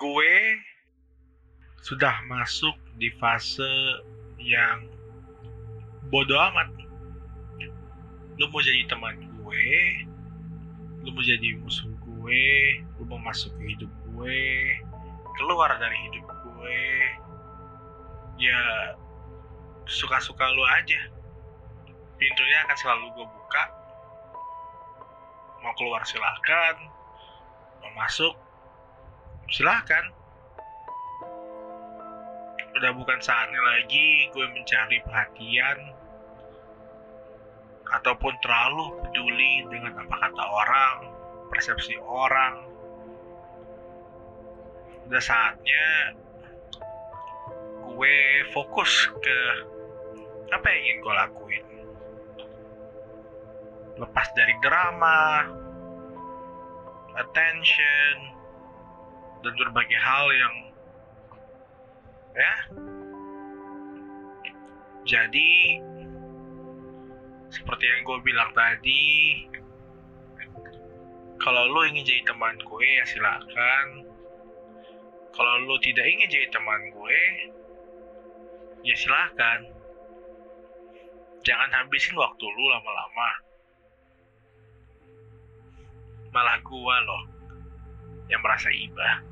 gue sudah masuk di fase yang bodoh amat. Lu mau jadi teman gue, lu mau jadi musuh gue, lu mau masuk ke hidup gue, keluar dari hidup gue, ya suka-suka lu aja. Pintunya akan selalu gue buka. Mau keluar silahkan, mau masuk silahkan. Udah bukan saatnya lagi gue mencari perhatian ataupun terlalu peduli dengan apa kata orang persepsi orang. Udah saatnya gue fokus ke apa yang ingin gue lakuin. Lepas dari drama attention dan berbagai hal yang ya. Jadi seperti yang gue bilang tadi kalau lo ingin jadi teman gue ya silakan. Kalau lo tidak ingin jadi teman gue ya silakan. Jangan habisin waktu lo lama-lama. Malah gue loh yang merasa iba